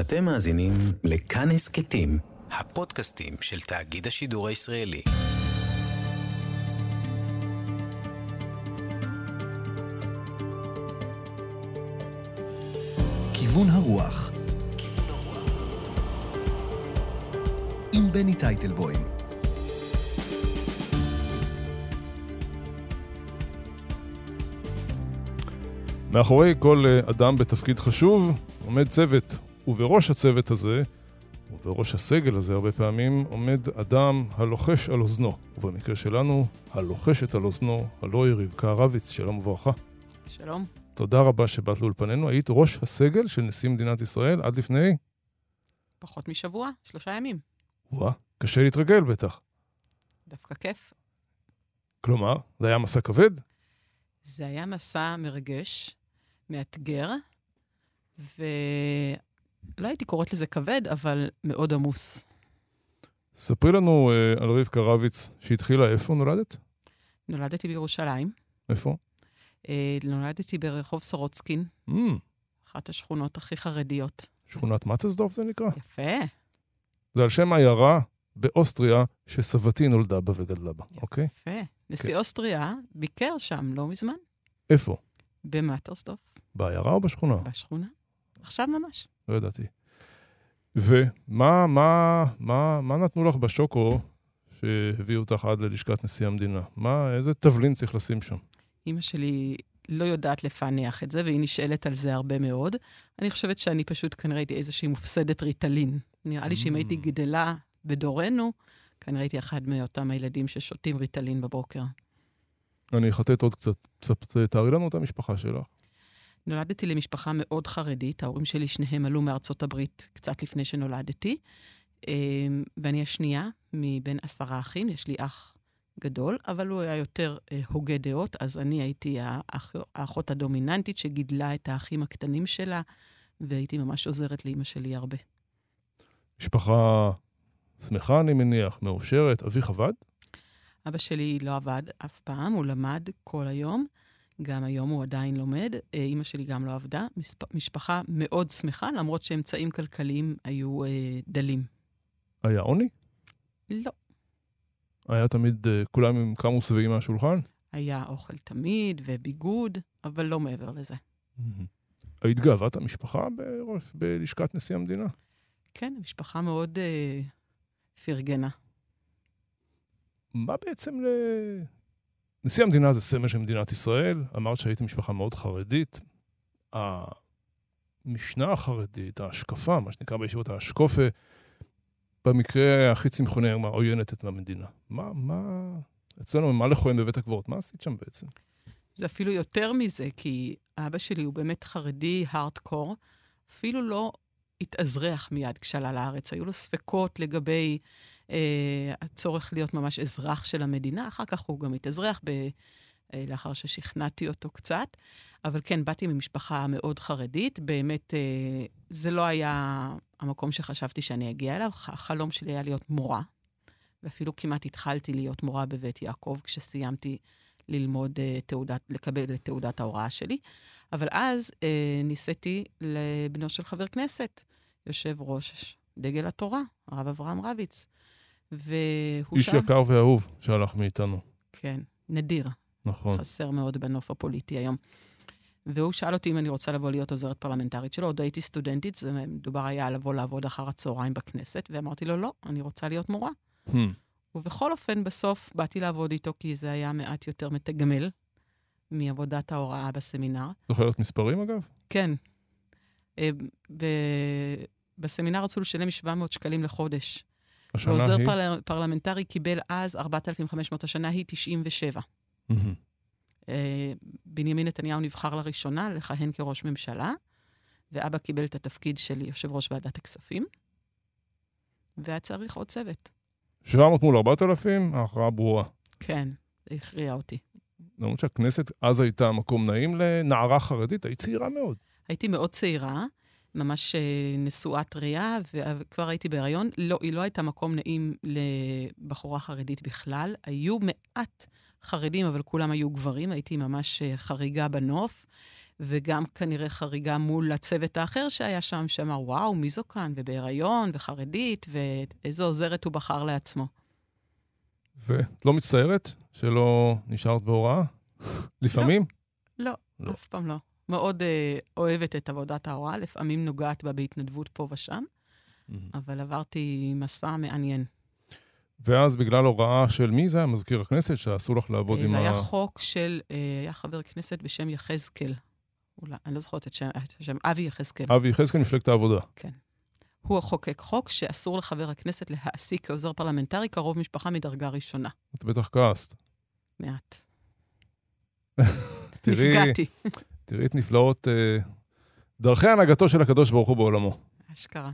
אתם מאזינים לכאן הסכתים, הפודקאסטים של תאגיד השידור הישראלי. כיוון הרוח. עם בני טייטלבוים. מאחורי כל אה, אדם בתפקיד חשוב עומד צוות, ובראש הצוות הזה, ובראש הסגל הזה הרבה פעמים, עומד אדם הלוחש על אוזנו, ובמקרה שלנו, הלוחשת על אוזנו, הלא היא רבקה רביץ, שלום וברכה. שלום. תודה רבה שבאת לאולפנינו. היית ראש הסגל של נשיא מדינת ישראל עד לפני... פחות משבוע, שלושה ימים. וואה, קשה להתרגל בטח. דווקא כיף. כלומר, זה היה מסע כבד? זה היה מסע מרגש, מאתגר, ולא הייתי קוראת לזה כבד, אבל מאוד עמוס. ספרי לנו uh, על רבקה רביץ, שהתחילה איפה נולדת? נולדתי בירושלים. איפה? Uh, נולדתי ברחוב סורוצקין, Mm, אחת השכונות הכי חרדיות. שכונת מצסדורף זה נקרא? יפה. זה על שם עיירה באוסטריה שסבתי נולדה בה וגדלה בה, אוקיי? יפה. נשיא אוסטריה ביקר שם לא מזמן, איפה? במטרסדורף, בעיירה או בשכונה? בשכונה. עכשיו ממש. לא ידעתי. ומה מה, מה, מה נתנו לך בשוקו שהביאו אותך עד ללשכת נשיא המדינה? מה, איזה תבלין צריך לשים שם? אימא שלי לא יודעת לפענח את זה, והיא נשאלת על זה הרבה מאוד. אני חושבת שאני פשוט כנראה הייתי איזושהי מופסדת ריטלין. נראה לי שאם Mm. הייתי גדלה בדורנו, כנראה הייתי אחד מאותם הילדים ששותים ריטלין בבוקר. אני אחטט עוד קצת. קצת תארי לנו את המשפחה שלך. נולדתי למשפחה מאוד חרדית, ההורים שלי שניהם עלו מארצות הברית קצת לפני שנולדתי, אמ, ואני השנייה מבין עשרה אחים, יש לי אח גדול, אבל הוא היה יותר אה, הוגה דעות, אז אני הייתי האח, האחות הדומיננטית שגידלה את האחים הקטנים שלה, והייתי ממש עוזרת לאימא שלי הרבה. משפחה שמחה, אני מניח, מאושרת. אביך עבד? אבא שלי לא עבד אף פעם, הוא למד כל היום. גם היום הוא עדיין לומד. אה, אימא שלי גם לא עבדה. מספ... משפחה מאוד שמחה, למרות שאמצעים כלכליים היו אה, דלים. היה עוני? לא. היה תמיד אה, כולם עם קמו שבעים מהשולחן? היה אוכל תמיד וביגוד, אבל לא מעבר לזה. היית גאוות המשפחה בראש, בלשכת נשיא המדינה? כן, משפחה מאוד אה, פרגנה. מה בעצם ל... נשיא המדינה זה סמל של מדינת ישראל, אמרת שהייתם משפחה מאוד חרדית. המשנה החרדית, ההשקפה, מה שנקרא בישיבות האשקופה, במקרה הכי צמחוני, מה, עוינת את המדינה. מה, מה... אצלנו, מה לכהן בבית הקברות? מה עשית שם בעצם? זה אפילו יותר מזה, כי אבא שלי הוא באמת חרדי הארדקור, אפילו לא התאזרח מיד כשעלה לארץ. היו לו ספקות לגבי הצורך להיות ממש אזרח של המדינה, אחר כך הוא גם התאזרח ב, אה, לאחר ששכנעתי אותו קצת. אבל כן, באתי ממשפחה מאוד חרדית, באמת אה, זה לא היה המקום שחשבתי שאני אגיע אליו, החלום שלי היה להיות מורה, ואפילו כמעט התחלתי להיות מורה בבית יעקב כשסיימתי ללמוד אה, תעודת, לקבל את תעודת ההוראה שלי. אבל אז אה, ניסיתי לבנו של חבר כנסת, יושב ראש דגל התורה, הרב אברהם רביץ. והוא איש שאל... יקר ואהוב שהלך מאיתנו. כן, נדיר, נכון. חסר מאוד בנוף הפוליטי היום. והוא שאל אותי אם אני רוצה לבוא להיות עוזרת פרלמנטרית שלו, עוד הייתי סטודנטית, זה מדובר היה לבוא לעבוד אחר הצהריים בכנסת, ואמרתי לו, לא, אני רוצה להיות מורה. Hmm. ובכל אופן, בסוף באתי לעבוד איתו, כי זה היה מעט יותר מתגמל מעבודת ההוראה בסמינר. זוכרת מספרים אגב? כן. אה, ב- בסמינר רצו לשלם 700 שקלים לחודש. השנה ועוזר היא... פרל... פרלמנטרי קיבל אז 4,500, השנה היא 97. מהמם. אה, בנימין נתניהו נבחר לראשונה לכהן כראש ממשלה, ואבא קיבל את התפקיד של יושב ראש ועדת הכספים, והיה צריך עוד צוות. 700 מול 4,000, ההכרעה ברורה. כן, זה הכריע אותי. למרות שהכנסת אז הייתה מקום נעים לנערה חרדית, היית צעירה מאוד. הייתי מאוד צעירה, ממש אה, נשואה טריה, וכבר הייתי בהיריון. לא, היא לא הייתה מקום נעים לבחורה חרדית בכלל. היו מעט חרדים, אבל כולם היו גברים, הייתי ממש אה, חריגה בנוף. וגם כנראה חריגה מול הצוות האחר שהיה שם, שאמר, וואו, מי זו כאן? ובהיריון, וחרדית, ואיזו עוזרת הוא בחר לעצמו. ואת לא מצטערת שלא נשארת בהוראה? לפעמים? לא, לא. אף פעם לא. מאוד אה, אוהבת את עבודת ההוראה, לפעמים נוגעת בה בהתנדבות פה ושם, אבל עברתי מסע מעניין. ואז בגלל הוראה של מי זה היה? מזכיר הכנסת, שאסור לך לעבוד אה, עם זה ה... היה חוק של, אה, היה חבר כנסת בשם יחזקאל. אולי, אני לא זוכרת את השם, את השם אבי יחזקאל. אבי יחזקאל, מפלגת העבודה. הוא חוקק חוק שאסור לחבר הכנסת להעסיק כעוזר פרלמנטרי קרוב משפחה מדרגה ראשונה. את בטח כעסת. מעט. תראי, נפגעתי. תראי את נפלאות אה, דרכי הנהגתו של הקדוש ברוך הוא בעולמו. אשכרה.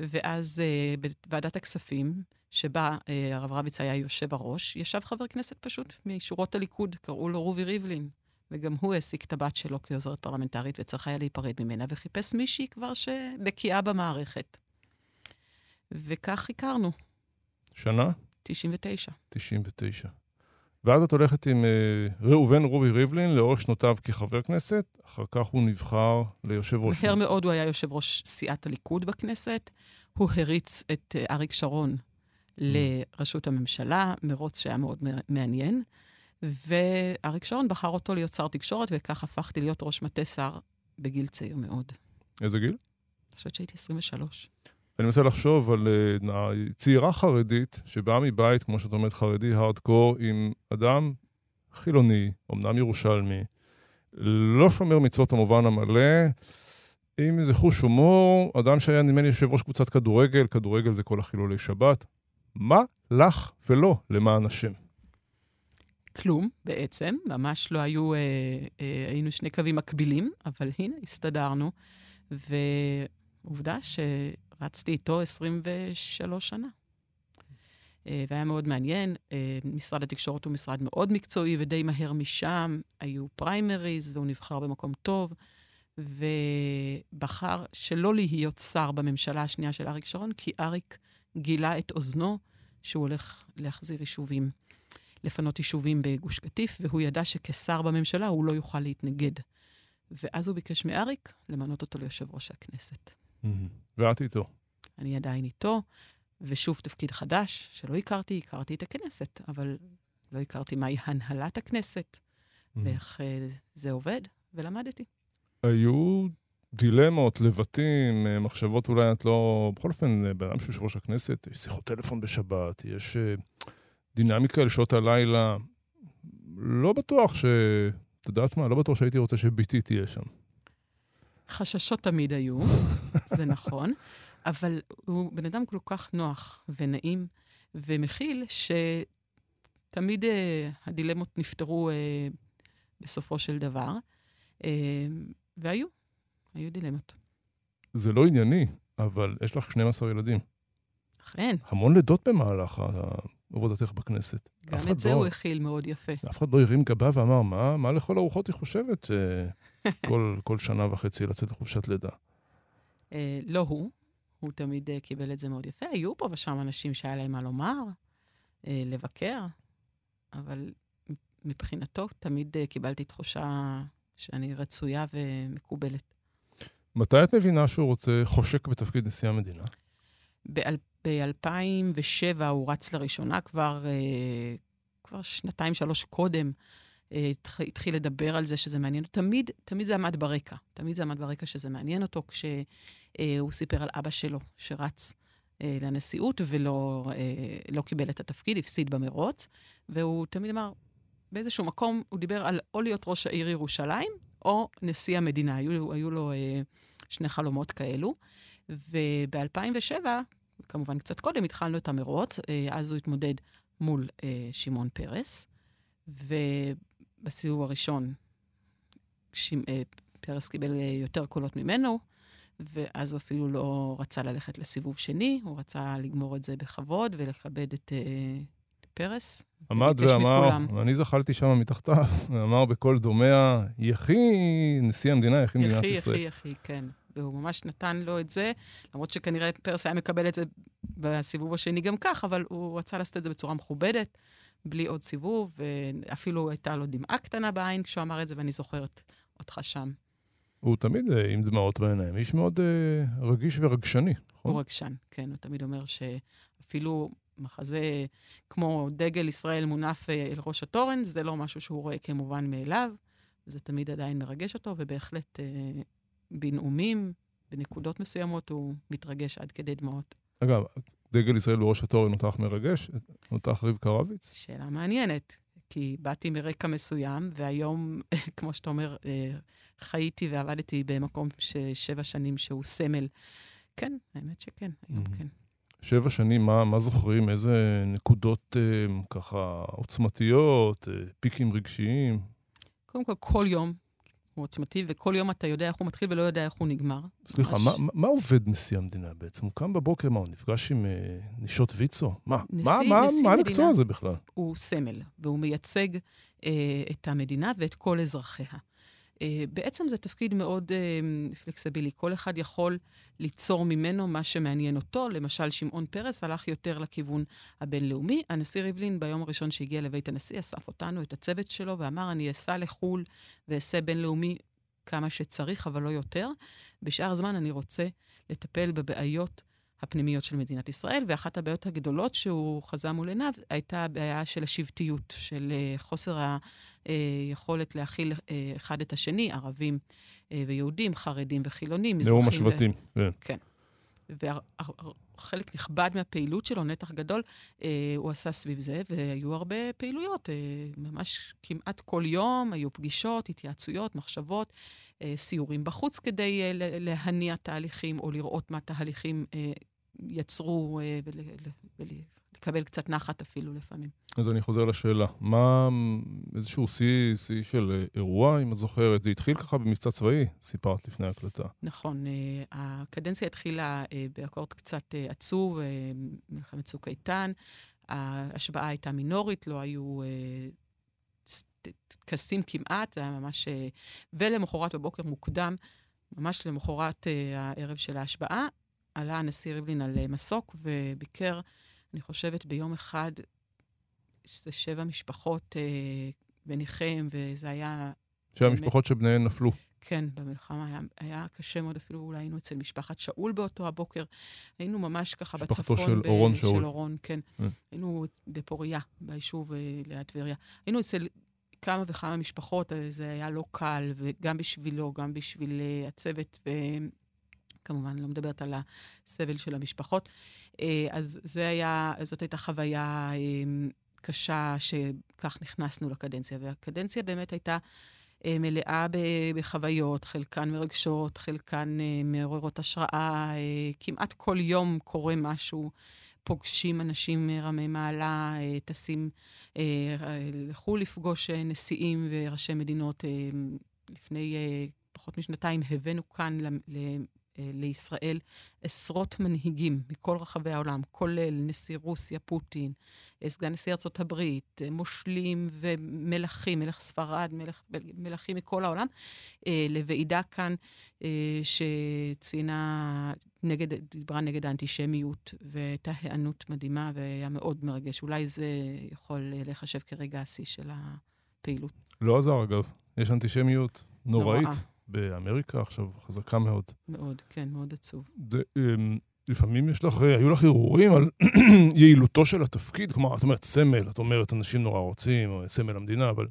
ואז אה, בוועדת הכספים, שבה אה, הרב רביץ היה יושב הראש, ישב חבר כנסת פשוט משורות הליכוד, קראו לו רובי ריבלין. וגם הוא העסיק את הבת שלו כעוזרת פרלמנטרית, וצריך היה להיפרד ממנה, וחיפש מישהי כבר שבקיאה במערכת. וכך הכרנו, שנה? 99. 99. ואז את הולכת עם אה, ראובן רובי ריבלין לאורך שנותיו כחבר כנסת, אחר כך הוא נבחר ליושב ראש. מהר. מאוד הוא היה יושב ראש סיעת הליכוד בכנסת. הוא הריץ את אה, אריק שרון לראשות הממשלה, מרוץ שהיה מאוד מעניין. ואריק שרון בחר אותו להיות שר תקשורת, וכך הפכתי להיות ראש מטה שר בגיל צעיר מאוד. איזה גיל? אני חושבת שהייתי 23. אני מנסה לחשוב על אה, צעירה חרדית שבאה מבית, כמו שאת אומרת, חרדי הארדקור, עם אדם חילוני, אמנם ירושלמי, לא שומר מצוות המובן המלא, עם איזה חוש הומור, אדם שהיה נדמה לי יושב ראש קבוצת כדורגל, כדורגל זה כל החילולי שבת. מה לך ולא למען השם? כלום, בעצם, ממש לא היו, אה, אה, היינו שני קווים מקבילים, אבל הנה, הסתדרנו. ועובדה שרצתי איתו 23 שנה. אה, והיה מאוד מעניין. אה, משרד התקשורת הוא משרד מאוד מקצועי, ודי מהר משם היו פריימריז, והוא נבחר במקום טוב, ובחר שלא להיות שר בממשלה השנייה של אריק שרון, כי אריק גילה את אוזנו שהוא הולך להחזיר יישובים, לפנות יישובים בגוש קטיף, והוא ידע שכשר בממשלה הוא לא יוכל להתנגד. ואז הוא ביקש מאריק למנות אותו ליושב ראש הכנסת. ואת איתו. אני עדיין איתו, ושוב תפקיד חדש, שלא הכרתי, הכרתי את הכנסת, אבל לא הכרתי מהי הנהלת הכנסת, ואיך אה, זה עובד, ולמדתי. היו דילמות, לבטים, אה, מחשבות אולי את לא... בכל אופן, אה, בן אדם שהוא יושב ראש הכנסת, יש שיחות טלפון בשבת, יש דינמיקה לשעות הלילה. לא בטוח ש... את יודעת מה? לא בטוח שהייתי רוצה שבתי תהיה שם. חששות תמיד היו, זה נכון, אבל הוא בן אדם כל כך נוח ונעים ומכיל, שתמיד אה, הדילמות נפתרו אה, בסופו של דבר, אה, והיו, היו דילמות. זה לא ענייני, אבל יש לך 12 ילדים. אכן, המון לידות במהלך עבודתך בכנסת. גם את זה לא- הוא הכיל מאוד יפה. אף אחד לא הרים גבה ואמר, מה, מה לכל הרוחות היא חושבת אה, כל, כל שנה וחצי לצאת לחופשת לידה? אה, לא הוא, הוא תמיד אה, קיבל את זה מאוד יפה. היו פה ושם אנשים שהיה להם מה לומר, לבקר, אבל מבחינתו תמיד קיבלתי תחושה שאני רצויה ומקובלת. מתי את מבינה שהוא רוצה חושק בתפקיד נשיא המדינה? ב-2007 הוא רץ לראשונה, כבר, אה, כבר שנתיים, שלוש קודם, אה, התח- התחיל לדבר על זה שזה מעניין. תמיד, תמיד זה עמד ברקע. תמיד זה עמד ברקע שזה מעניין אותו, כשהוא סיפר על אבא שלו שרץ אה, לנשיאות ולא אה, לא קיבל את התפקיד, הפסיד במרוץ, והוא תמיד אמר, באיזשהו מקום הוא דיבר על או להיות ראש העיר ירושלים, או נשיא המדינה. היו, היו לו אה, שני חלומות כאלו. וב-2007, כמובן קצת קודם, התחלנו את המרוץ, אה, אז הוא התמודד מול אה, שמעון פרס, ובסיבוב הראשון שימ, אה, פרס קיבל יותר קולות ממנו, ואז הוא אפילו לא רצה ללכת לסיבוב שני, הוא רצה לגמור את זה בכבוד ולכבד את אה, פרס. עמד ואמר, מכולם. אני זחלתי שם מתחתיו, ואמר בקול דומע, יחי נשיא המדינה, יחי מדינת יחי, ישראל. יחי, יחי, כן. והוא ממש נתן לו את זה, למרות שכנראה פרס היה מקבל את זה בסיבוב השני גם כך, אבל הוא רצה לעשות את זה בצורה מכובדת, בלי עוד סיבוב, ואפילו הייתה לו דמעה קטנה בעין כשהוא אמר את זה, ואני זוכרת אותך שם. הוא תמיד אה, עם דמעות בעיניים, איש מאוד אה, רגיש ורגשני, נכון? הוא רגשן, כן, הוא תמיד אומר שאפילו מחזה כמו דגל ישראל מונף אה, אל ראש התורן, זה לא משהו שהוא רואה כמובן מאליו, זה תמיד עדיין מרגש אותו, ובהחלט אה, בנאומים, בנקודות מסוימות, הוא מתרגש עד כדי דמעות. אגב, דגל ישראל בראש התורן אותך מרגש? אותך רבקה רביץ? שאלה מעניינת, כי באתי מרקע מסוים, והיום, כמו שאתה אומר, אה, חייתי ועבדתי במקום ששבע שנים שהוא סמל. כן, האמת שכן, היום Mhm. כן. שבע שנים, מה, מה זוכרים? איזה נקודות אה, ככה עוצמתיות, אה, פיקים רגשיים? קודם כל, כל יום הוא עוצמתי, וכל יום אתה יודע איך הוא מתחיל ולא יודע איך הוא נגמר. סליחה, ממש- מה, מה- מה עובד נשיא המדינה בעצם? הוא קם בבוקר, מה, הוא נפגש עם אה, נשות ויצו? מה? נשיא- מה, מה, נשיא מה המקצוע מדינה. הזה בכלל? הוא סמל, והוא מייצג אה, את המדינה ואת כל אזרחיה. אה, בעצם זה תפקיד מאוד אה, פלקסיבילי. כל אחד יכול ליצור ממנו מה שמעניין אותו. למשל, שמעון פרס הלך יותר לכיוון הבינלאומי. הנשיא ריבלין, ביום הראשון שהגיע לבית הנשיא, אסף אותנו, את הצוות שלו, ואמר, אני אסע לחו"ל ואעשה בינלאומי כמה שצריך, אבל לא יותר. בשאר הזמן אני רוצה לטפל בבעיות הפנימיות של מדינת ישראל, ואחת הבעיות הגדולות שהוא חזה מול עיניו הייתה הבעיה של השבטיות, של אה, חוסר היכולת להכיל אה, אחד את השני, ערבים אה, ויהודים, חרדים וחילונים, נאום מזרחים ו- השבטים. כן. וחלק נכבד מהפעילות שלו, נתח גדול, אה, הוא עשה סביב זה, והיו הרבה פעילויות, אה, ממש כמעט כל יום היו פגישות, התייעצויות, מחשבות, אה, סיורים בחוץ כדי אה, להניע תהליכים, או לראות מה תהליכים אה, יצרו, אה, ול- ול- ולקבל קצת נחת אפילו לפעמים. אז אני חוזר לשאלה. מה איזשהו שיא, שיא של אה, אירוע, אם את זוכרת? זה התחיל ככה במבצע צבאי, סיפרת לפני ההקלטה. נכון, אה, הקדנציה התחילה באקורד קצת עצוב, מלחמת צוק איתן. ההשבעה הייתה מינורית, לא היו טקסים כמעט, זה היה ממש... ולמחרת בבוקר מוקדם, ממש למחרת הערב של ההשבעה, עלה הנשיא ריבלין על אה, מסוק וביקר, אני חושבת, ביום אחד, זה שבע משפחות אה, בניחם, וזה היה שהמשפחות שבניהן נפלו. כן, במלחמה היה, היה קשה מאוד, אפילו אולי היינו אצל משפחת שאול באותו הבוקר. היינו ממש ככה משפחתו בצפון. של אורון שאול. של אורון, כן. אה. היינו בפוריה, ביישוב אה, ליד טבריה. היינו אצל כמה וכמה משפחות, אה, זה היה לא קל, וגם בשבילו, גם בשביל הצוות, וכמובן, לא מדברת על הסבל של המשפחות. אה, אז זה היה, זאת הייתה חוויה אה, קשה, שכך נכנסנו לקדנציה. והקדנציה באמת הייתה... אה, מלאה בחוויות, חלקן מרגשות, חלקן מעוררות השראה. אה, כמעט כל יום קורה משהו. פוגשים אנשים רמי מעלה, טסים לחו"ל לפגוש נשיאים וראשי מדינות. לפני פחות משנתיים הבאנו כאן לישראל עשרות מנהיגים מכל רחבי העולם, כולל נשיא רוסיה פוטין, אה, סגן נשיא ארצות הברית, אה, מושלים ומלכים, מלך ספרד, מלך, מלכים מכל העולם, אה, לוועידה כאן אה, שציינה, נגד, דיברה נגד האנטישמיות, והייתה היענות מדהימה והיה מאוד מרגש. אולי זה יכול אה, להיחשב כרגע השיא של הפעילות. לא עזר, אגב. יש אנטישמיות נוראית נוראה. באמריקה עכשיו, חזקה מאוד. מאוד, כן, מאוד עצוב. זה, אמ, לפעמים יש לך, היו לך הרהורים על יעילותו של התפקיד, כלומר, את אומרת סמל, את אומרת אנשים נורא רוצים, או סמל המדינה, אבל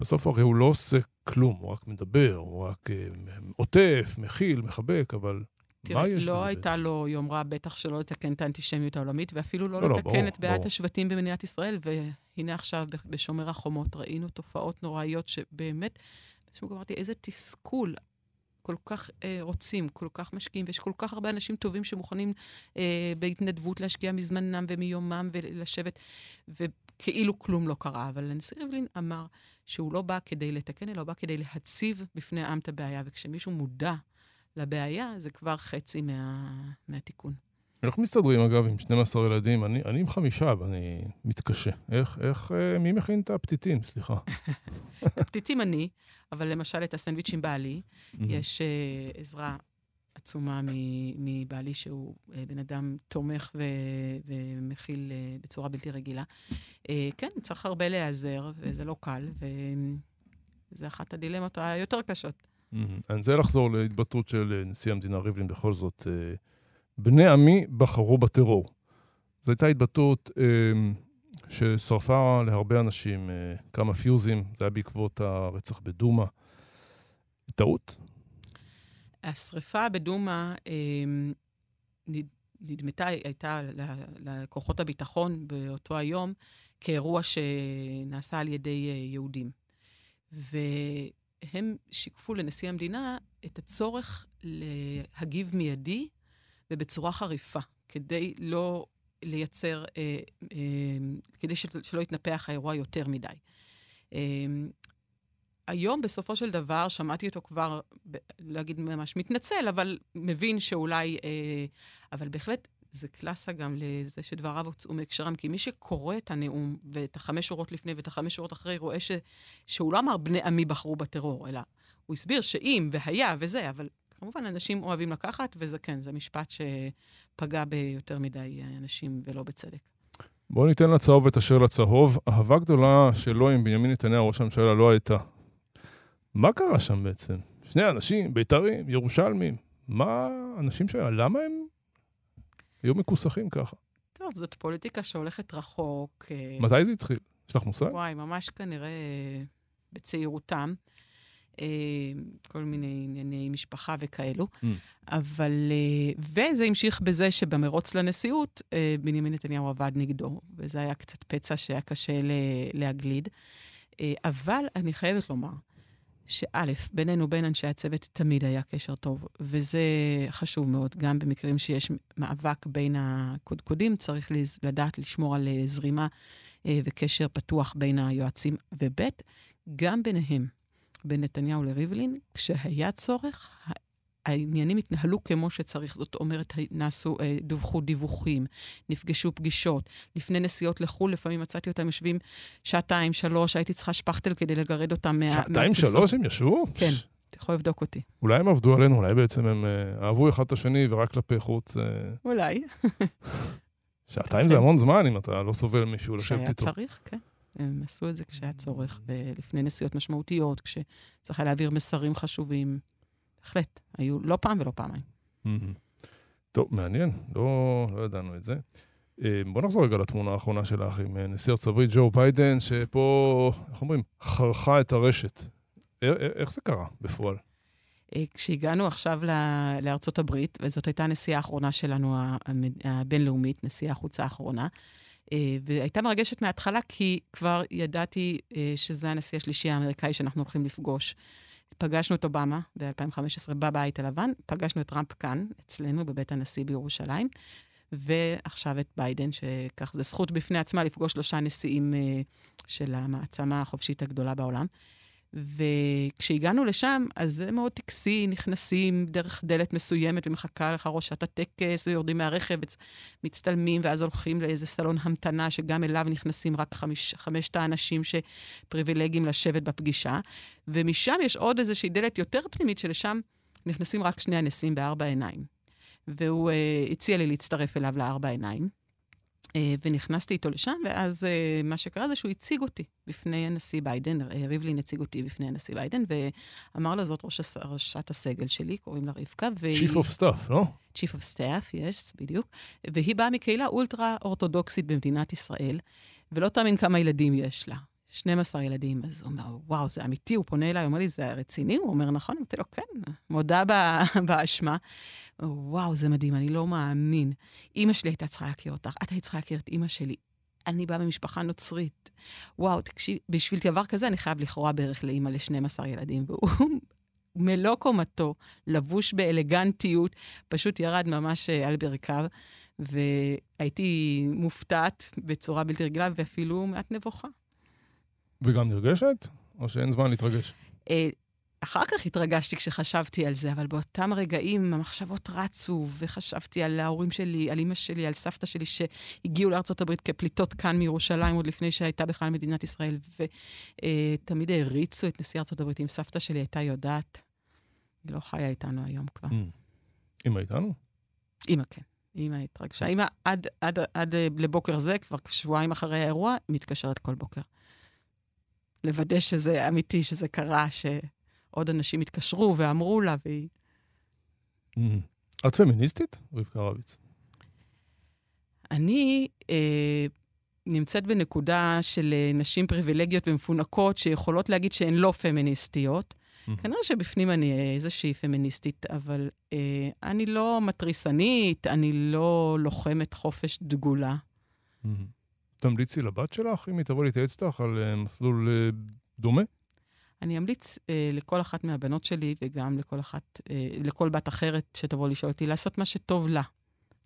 בסוף הרי הוא לא עושה כלום, הוא רק מדבר, הוא רק אה, עוטף, מכיל, מחבק, אבל תראה, מה יש לא בזה הייתה בעצם? לו יומרה בטח שלא לתקן את האנטישמיות העולמית, ואפילו לא, לא, לא, לתקן ברור, את בעיית. השבטים במדינת ישראל. והנה עכשיו, בשומר החומות, ראינו תופעות נוראיות שבאמת, פשוט אמרתי, איזה תסכול. כל כך אה, רוצים, כל כך משקיעים, ויש כל כך הרבה אנשים טובים שמוכנים אה, בהתנדבות להשקיע מזמנם ומיומם ולשבת, וכאילו כלום לא קרה. אבל הנשיא ריבלין אמר שהוא לא בא כדי לתקן, אלא הוא בא כדי להציב בפני העם את הבעיה, וכשמישהו מודע לבעיה, זה כבר חצי מה, מהתיקון. איך מסתדרים, אגב, עם 12 ילדים? אני, אני עם חמישה, ואני מתקשה. איך, איך, אה, מי מכין את הפתיתים? סליחה. את הפתיתים אני, אבל למשל את הסנדוויצ'ים בעלי, יש אה, עזרה עצומה מבעלי, שהוא אה, בן אדם תומך ו- ומכיל בצורה בלתי רגילה. כן, צריך הרבה להיעזר, וזה לא קל, וזה אחת הדילמות היותר קשות. אני רוצה לחזור להתבטאות של נשיא המדינה ריבלין, בכל זאת. בני עמי בחרו בטרור. זו הייתה התבטאות ששרפה להרבה אנשים כמה פיוזים, זה היה בעקבות הרצח בדומא. טעות? השריפה בדומא אה, נדמתה, הייתה לכוחות הביטחון באותו היום כאירוע שנעשה על ידי אה, יהודים. והם שיקפו לנשיא המדינה את הצורך להגיב מיידי ובצורה חריפה, כדי לא לייצר, אה, אה, כדי שלא יתנפח האירוע יותר מדי. אה, היום, בסופו של דבר, שמעתי אותו כבר, ב- לא אגיד ממש מתנצל, אבל מבין שאולי... אה, אבל בהחלט, זה קלאסה גם לזה שדבריו הוצאו מהקשרם, כי מי שקורא את הנאום, ואת החמש שורות לפני ואת החמש שורות אחרי, רואה ש, שהוא לא אמר בני עמי בחרו בטרור, אלא הוא הסביר שאם והיה וזה, אבל כמובן, אנשים אוהבים לקחת, וזה כן, זה משפט שפגע ביותר מדי אנשים, ולא בצדק. בואו ניתן לצהוב את אשר לצהוב. אהבה גדולה שלו עם בנימין נתניהו, ראש הממשלה, לא הייתה. מה קרה שם בעצם? שני אנשים, בית"רים, ירושלמים. מה אנשים שם, למה הם היו מכוסחים ככה? טוב, זאת פוליטיקה שהולכת רחוק. אה, מתי זה התחיל? יש לך מושג? וואי, ממש כנראה בצעירותם. אה, כל מיני ענייני משפחה וכאלו. Mm. אבל, אה, וזה המשיך בזה שבמרוץ לנשיאות, בנימין נתניהו עבד נגדו, וזה היה קצת פצע שהיה קשה להגליד. אבל אני חייבת לומר, שא', בינינו, בין אנשי הצוות, תמיד היה קשר טוב, וזה חשוב מאוד. גם במקרים שיש מאבק בין הקודקודים, צריך לדעת לשמור על אה, זרימה אה, וקשר פתוח בין היועצים, וב', גם ביניהם, בין נתניהו לריבלין, כשהיה צורך, העניינים התנהלו כמו שצריך. זאת אומרת, נעשו, אה, דווחו דיווחים, נפגשו פגישות. לפני נסיעות לחו"ל, לפעמים מצאתי אותם יושבים שעתיים, שלוש, הייתי צריכה שפכטל כדי לגרד אותם מה... שעתיים, שלוש הם ישבו? כן. אתה יכול לבדוק אותי. אולי הם עבדו עלינו, אולי בעצם הם uh, אהבו אחד את השני ורק כלפי חוץ. Uh... אולי. שעתיים זה המון זמן אם אתה לא סובל מישהו לשבת איתו. כשהיה צריך, כן. הם עשו את זה כשהיה צורך, לפני נסיעות משמעותיות, כשצריך היה להעביר מסרים חשובים. בהחלט, היו לא פעם ולא פעמיים. טוב, מעניין, לא, לא ידענו את זה. אה, בוא נחזור רגע לתמונה האחרונה שלך עם אה, נשיא ארצות הברית ג'ו ביידן, שפה, איך אומרים, חרכה את הרשת. איך זה קרה בפועל? אה, כשהגענו עכשיו לארצות הברית, וזאת הייתה הנסיעה האחרונה שלנו, הבינלאומית, נשיאה החוצה האחרונה, והייתה מרגשת מההתחלה, כי כבר ידעתי שזה הנשיא השלישי האמריקאי שאנחנו הולכים לפגוש. פגשנו את אובמה ב-2015 בבית הלבן, פגשנו את טראמפ כאן, אצלנו, בבית הנשיא בירושלים, ועכשיו את ביידן, שכך זה זכות בפני עצמה לפגוש שלושה נשיאים uh, של המעצמה החופשית הגדולה בעולם. וכשהגענו לשם, אז זה מאוד טקסי, נכנסים דרך דלת מסוימת ומחכה לך ראשת הטקס, ויורדים מהרכב, מצטלמים, ואז הולכים לאיזה סלון המתנה, שגם אליו נכנסים רק חמיש, חמשת האנשים שפריבילגיים לשבת בפגישה. ומשם יש עוד איזושהי דלת יותר פנימית, שלשם נכנסים רק שני הנשיאים בארבע עיניים. והוא uh, הציע לי להצטרף אליו לארבע עיניים. אה, ונכנסתי איתו לשם, ואז אה, מה שקרה זה שהוא הציג אותי בפני הנשיא ביידן, אה, ריבלין הציג אותי בפני הנשיא ביידן, ואמר לו, זאת ראש, ראשת הסגל שלי, קוראים לה רבקה. Chief of Staff, לא? Chief of Staff, יש, yes, בדיוק. והיא באה מקהילה אולטרה אורתודוקסית במדינת ישראל, ולא תאמין כמה ילדים יש לה. 12 ילדים. אז הוא אומר, וואו, זה אמיתי? הוא פונה אליי, הוא אומר לי, זה רציני? הוא אומר, נכון? אמרתי לו, כן, מודה באשמה. וואו, זה מדהים, אני לא מאמין. אימא שלי הייתה צריכה להכיר אותך, את היית צריכה להכיר את אימא שלי. אני באה ממשפחה נוצרית. וואו, תקשיב, בשביל דבר כזה אני חייב לכאורה בערך לאימא ל-12 ילדים. והוא מלוא קומתו, לבוש באלגנטיות, פשוט ירד ממש אה, על ברכיו, והייתי מופתעת בצורה בלתי רגילה ואפילו מעט נבוכה. וגם נרגשת? או שאין זמן להתרגש? אה, אחר כך התרגשתי כשחשבתי על זה, אבל באותם רגעים המחשבות רצו, וחשבתי על ההורים שלי, על אימא שלי, על סבתא שלי, שהגיעו לארה"ב כפליטות כאן מירושלים, עוד לפני שהייתה בכלל מדינת ישראל, ותמיד uh, העריצו את נשיא ארה"ב. אם סבתא שלי הייתה יודעת, היא לא חיה איתנו היום כבר. Mm. אמא איתנו? אימא, כן. אימא התרגשה. אימא, עד, עד, עד אה, לבוקר זה, כבר שבועיים אחרי האירוע, מתקשרת כל בוקר. לוודא שזה אמיתי, שזה קרה, שעוד אנשים התקשרו ואמרו לה, והיא... את פמיניסטית, רבקה רביץ? אני אה, נמצאת בנקודה של אה, נשים פריבילגיות ומפונקות שיכולות להגיד שהן לא פמיניסטיות. כנראה שבפנים אני איזושהי פמיניסטית, אבל אה, אני לא מתריסנית, אני לא לוחמת חופש דגולה. תמליצי לבת שלך, אם היא תבוא להתייעץ איתך על אה, מסלול אה, דומה? אני אמליץ אה, לכל אחת מהבנות שלי, וגם לכל אחת, אה, לכל בת אחרת שתבוא לשאול אותי, לעשות מה שטוב לה.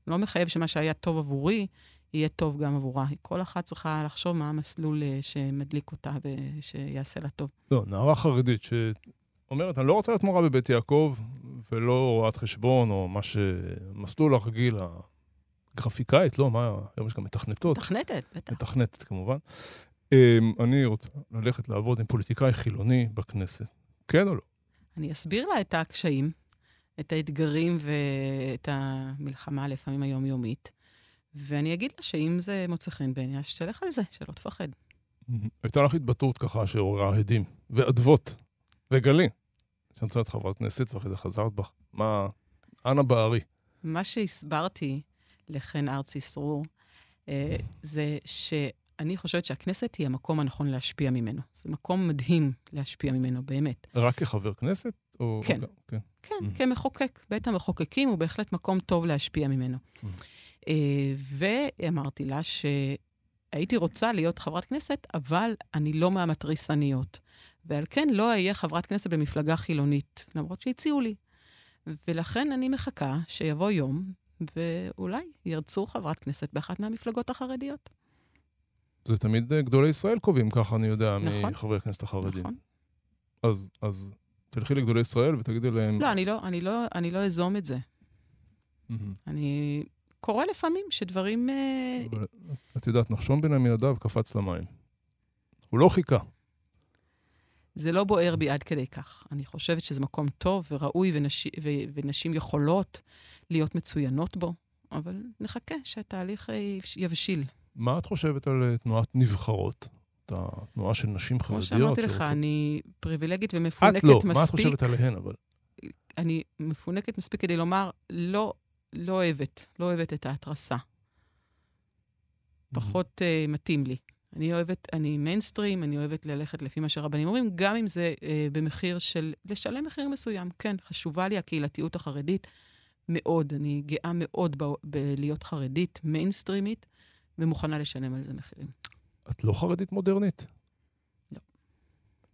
לא מחייב שמה שהיה טוב עבורי, יהיה טוב גם עבורה. כל אחת צריכה לחשוב מה המסלול אה, שמדליק אותה ושיעשה לה טוב. לא, נערה חרדית שאומרת, אני לא רוצה להיות מורה בבית יעקב, ולא רואת חשבון, או מה ש... מסלול הרגיל, הגרפיקאית, לא, מה, היום יש גם מתכנתות. מתכנתת, בטח. מתכנתת, כמובן. אמ, אני רוצה ללכת לעבוד עם פוליטיקאי חילוני בכנסת. כן או לא? אני אסביר לה את הקשיים, את האתגרים ואת המלחמה לפעמים היומיומית, ואני אגיד לה שאם זה מוצא חן בעיניה, שתלך על זה, שלא תפחד. הייתה לך התבטאות ככה שעוררה הדים, ואדוות, וגלי. שאת רוצה להיות חברת כנסת ואחרי זה חזרת בך. מה... אנא בערי. מה שהסברתי לחן ארצי סרור, אה, זה שאני חושבת שהכנסת היא המקום הנכון להשפיע ממנו. זה מקום מדהים להשפיע ממנו, באמת. רק כחבר כנסת? או... כן. כן. כן, mm-hmm. כמחוקק. בית המחוקקים הוא בהחלט מקום טוב להשפיע ממנו. Mm-hmm. אה, ואמרתי לה שהייתי רוצה להיות חברת כנסת, אבל אני לא מהמתריסניות. ועל כן לא אהיה חברת כנסת במפלגה חילונית, למרות שהציעו לי. ולכן אני מחכה שיבוא יום, ואולי ירצו חברת כנסת באחת מהמפלגות החרדיות. זה תמיד אה, גדולי ישראל קובעים, ככה אני יודע, נכון. מחברי הכנסת החרדים. נכון. אז, אז תלכי לגדולי ישראל ותגידי להם... לא, אני לא, אני לא, אני לא אזום את זה. אני... קורה לפעמים שדברים... אה, אבל את יודעת, נחשון בן עמינדב קפץ למים. הוא לא חיכה. זה לא בוער בי עד כדי כך. אני חושבת שזה מקום טוב וראוי, ונשים, ו, ונשים יכולות להיות מצוינות בו, אבל נחכה שהתהליך אה, יבשיל. מה את חושבת על אה, תנועת נבחרות? התנועה של נשים כמו חרדיות שאמרתי לך, שרוצות- אני פריבילגית ומפונקת את לא, מספיק. מה את חושבת עליהן, אבל? אני מפונקת מספיק כדי לומר, לא, לא אוהבת, לא אוהבת את ההתרסה. פחות uh, מתאים לי. אני אוהבת, אני מיינסטרים, אני אוהבת ללכת לפי מה שהרבנים אומרים, גם אם זה uh, במחיר של לשלם מחיר מסוים. כן, חשובה לי הקהילתיות החרדית מאוד. אני גאה מאוד ב- בלהיות חרדית, מיינסטרימית, ומוכנה לשלם על זה מחירים. את לא חרדית מודרנית? לא.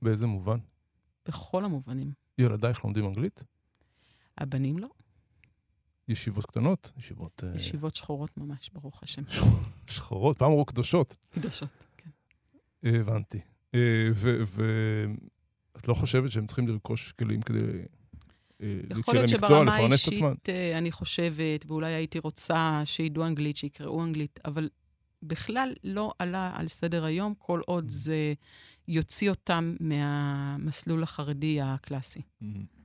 באיזה מובן? בכל המובנים. ילדייך לומדים אנגלית? הבנים לא, ישיבות קטנות? ישיבות אה, ישיבות שחורות ממש, ברוך השם. שחורות? פעם אמרו קדושות. קדושות. אה, הבנתי. ואת לא חושבת שהם צריכים לרכוש כלים כדי אה, יכול להיות שברמה? האישית אה, אני חושבת, ואולי הייתי רוצה שידעו אנגלית, שיקראו אנגלית, אבל בכלל לא עלה על סדר היום, כל Mm. עוד זה יוציא אותם מהמסלול החרדי הקלאסי.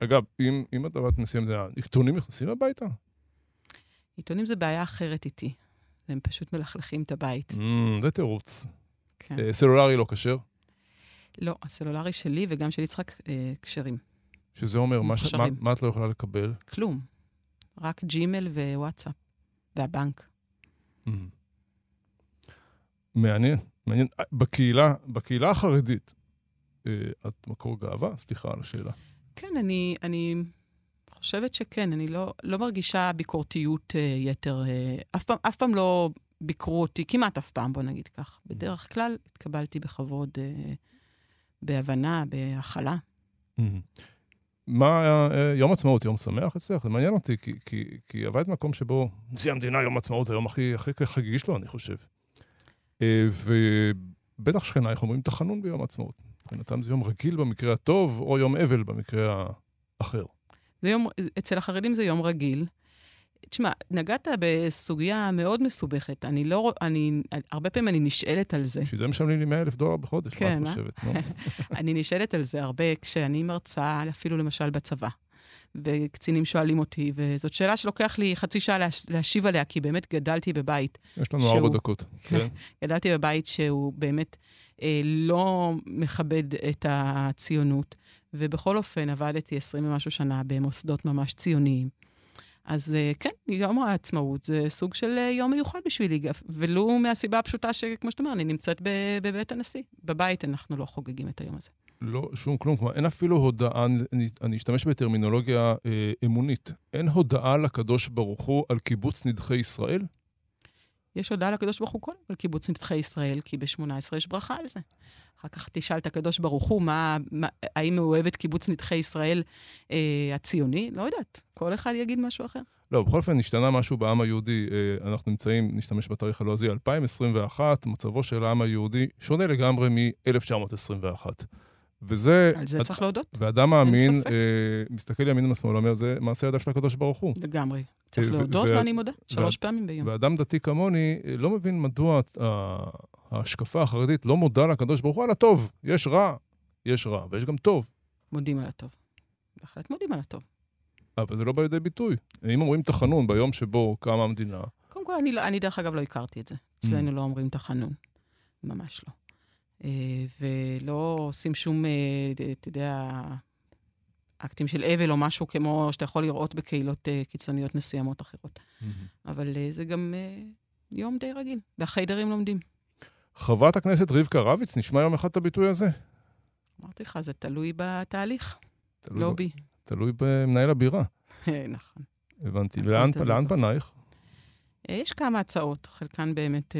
אגב, אם, אם את עבדת נשיא המדינה, עיתונים נכנסים הביתה? עיתונים זה בעיה אחרת איתי. הם פשוט מלכלכים את הבית. Mm, זה תירוץ. כן. אה, סלולרי לא כשר, לא, הסלולרי שלי וגם של יצחק אה, כשרים. שזה אומר, מה, ש- מה. מה את לא יכולה לקבל? כלום. רק ג'ימל ווואטסאפ. והבנק. Mm. מעניין, מעניין. אה, בקהילה, בקהילה החרדית, אה, את מקור גאווה? סליחה על השאלה. כן, אני, אני חושבת שכן, אני לא, לא מרגישה ביקורתיות אה, יתר. אה, אף, פעם, אף פעם לא ביקרו אותי, כמעט אף פעם, בוא נגיד כך. בדרך כלל התקבלתי בכבוד, אה, בהבנה, בהכלה. מה אה, יום עצמאות, יום שמח אצלך? זה מעניין אותי, כי, כי, כי עבדת במקום שבו נשיא המדינה, יום עצמאות, זה היום הכי, הכי חגיגי שלו, אני חושב. אה, ובטח שכנייך אומרים תחנון ביום העצמאות. מבחינתם זה יום רגיל במקרה הטוב, או יום אבל במקרה האחר. זה יום, אצל החרדים זה יום רגיל. תשמע, נגעת בסוגיה מאוד מסובכת. אני לא, אני, הרבה פעמים אני נשאלת על זה. בשביל זה משלמים לי 100 אלף דולר בחודש, כן, מה אה? את חושבת? נו. אני נשאלת על זה הרבה כשאני מרצה, אפילו למשל בצבא. וקצינים שואלים אותי, וזאת שאלה שלוקח לי חצי שעה להש... להשיב עליה, כי באמת גדלתי בבית. יש לנו שהוא... ארבע דקות, כן. גדלתי בבית שהוא באמת אה, לא מכבד את הציונות, ובכל אופן עבדתי 20 ומשהו שנה במוסדות ממש ציוניים. אז אה, כן, יום העצמאות זה סוג של אה, יום מיוחד בשבילי, ולו מהסיבה הפשוטה שכמו שאתה אומר, אני נמצאת בבית הנשיא. בבית אנחנו לא חוגגים את היום הזה. לא, שום כלום. כלומר, אין אפילו הודעה, אני, אני אשתמש בטרמינולוגיה אה, אמונית, אין הודעה לקדוש ברוך הוא על קיבוץ נדחי ישראל? יש הודעה לקדוש ברוך הוא קודם על קיבוץ נדחי ישראל, כי ב-18 יש ברכה על זה. אחר כך תשאל את הקדוש ברוך הוא, מה, מה, האם הוא אוהב את קיבוץ נדחי ישראל אה, הציוני? לא יודעת, כל אחד יגיד משהו אחר. לא, בכל אופן, השתנה משהו בעם היהודי. אה, אנחנו נמצאים, נשתמש בתאריך הלועזי, 2021, מצבו של העם היהודי שונה לגמרי מ-1921. וזה... על זה אד... צריך להודות. ואדם מאמין, אה, מסתכל ימין ומשמאל, אומר, זה מעשה ידיו של הקדוש ברוך הוא. לגמרי. צריך אה, להודות, ו- ואני מודה, שלוש ו- פעמים ביום. ואדם דתי כמוני אה, לא מבין מדוע ההשקפה החרדית לא מודה לקדוש ברוך הוא על הטוב. יש רע, יש רע, ויש גם טוב. מודים על הטוב. בהחלט מודים על הטוב. אבל זה לא בא לידי ביטוי. אם אומרים תחנון ביום שבו קמה המדינה... קודם כל, אני, לא, אני דרך אגב לא הכרתי את זה. אצלנו mm. לא אומרים תחנון. ממש לא. אה, ולא עושים שום, אה, אתה יודע, אקטים של אבל או משהו כמו שאתה יכול לראות בקהילות אה, קיצוניות מסוימות אחרות. Mm-hmm. אבל זה גם יום די רגיל, והחיידרים לומדים. חברת הכנסת רבקה רביץ, נשמע יום אחד את הביטוי הזה? אמרתי לך, זה תלוי בתהליך, תלוי לא ב... בי. תלוי במנהל הבירה. נכון. הבנתי. לאן פנייך? יש כמה הצעות, חלקן באמת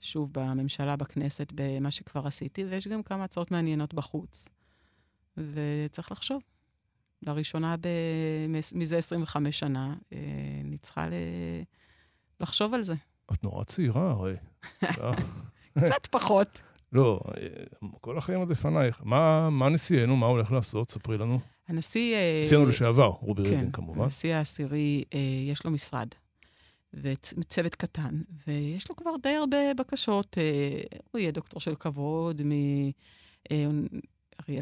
שוב בממשלה, בכנסת, במה שכבר עשיתי, ויש גם כמה הצעות מעניינות בחוץ. וצריך לחשוב. לראשונה ב... מזה 25 שנה, אה, אני צריכה ל... לחשוב על זה. את נורא צעירה, הרי. קצת פחות. לא, אה, כל החיים עוד לפנייך. מה, מה נשיאנו, מה הולך לעשות? ספרי לנו. הנשיא... אה, נשיאנו לשעבר, רובי כן, ריבלין כמובן. הנשיא העשירי, יש לו משרד. וצוות קטן, ויש לו כבר די הרבה בקשות. אה, הוא יהיה דוקטור של כבוד מאריאל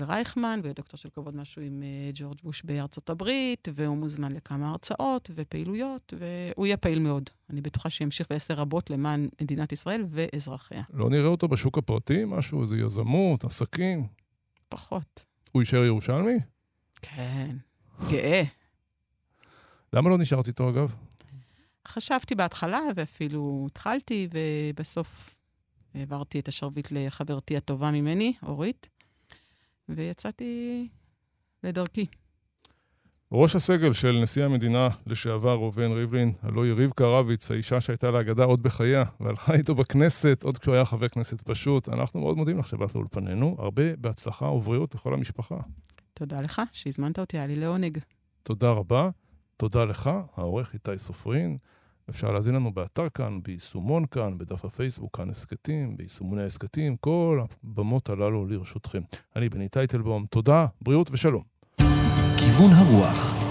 אה, רייכמן, ויהיה דוקטור של כבוד משהו עם אה, ג'ורג' בוש בארצות הברית, והוא מוזמן לכמה הרצאות ופעילויות, והוא יהיה פעיל מאוד. אני בטוחה שימשיך ויעשה רבות למען מדינת ישראל ואזרחיה. לא נראה אותו בשוק הפרטי, משהו, איזה יזמות, עסקים? פחות. הוא יישאר ירושלמי? כן, גאה. למה לא נשארת איתו, אגב? חשבתי בהתחלה, ואפילו התחלתי, ובסוף העברתי את השרביט לחברתי הטובה ממני, אורית, ויצאתי לדרכי. ראש הסגל של נשיא המדינה לשעבר ראובן ריבלין, הלוא היא רבקה רביץ, האישה שהייתה לאגדה עוד בחייה, והלכה איתו בכנסת עוד כשהוא היה חבר כנסת פשוט. אנחנו מאוד מודים לך שבאת לאולפנינו. הרבה בהצלחה ובריאות לכל המשפחה. תודה לך שהזמנת אותי, היה לי לעונג. תודה רבה. תודה לך, העורך איתי סופרין. אפשר להזין לנו באתר כאן, ביישומון כאן, בדף הפייסבוק כאן הסכתים, ביישומוני ההסכתים, כל הבמות הללו לרשותכם. אני בני טייטלבום, תודה, בריאות ושלום. כיוון הרוח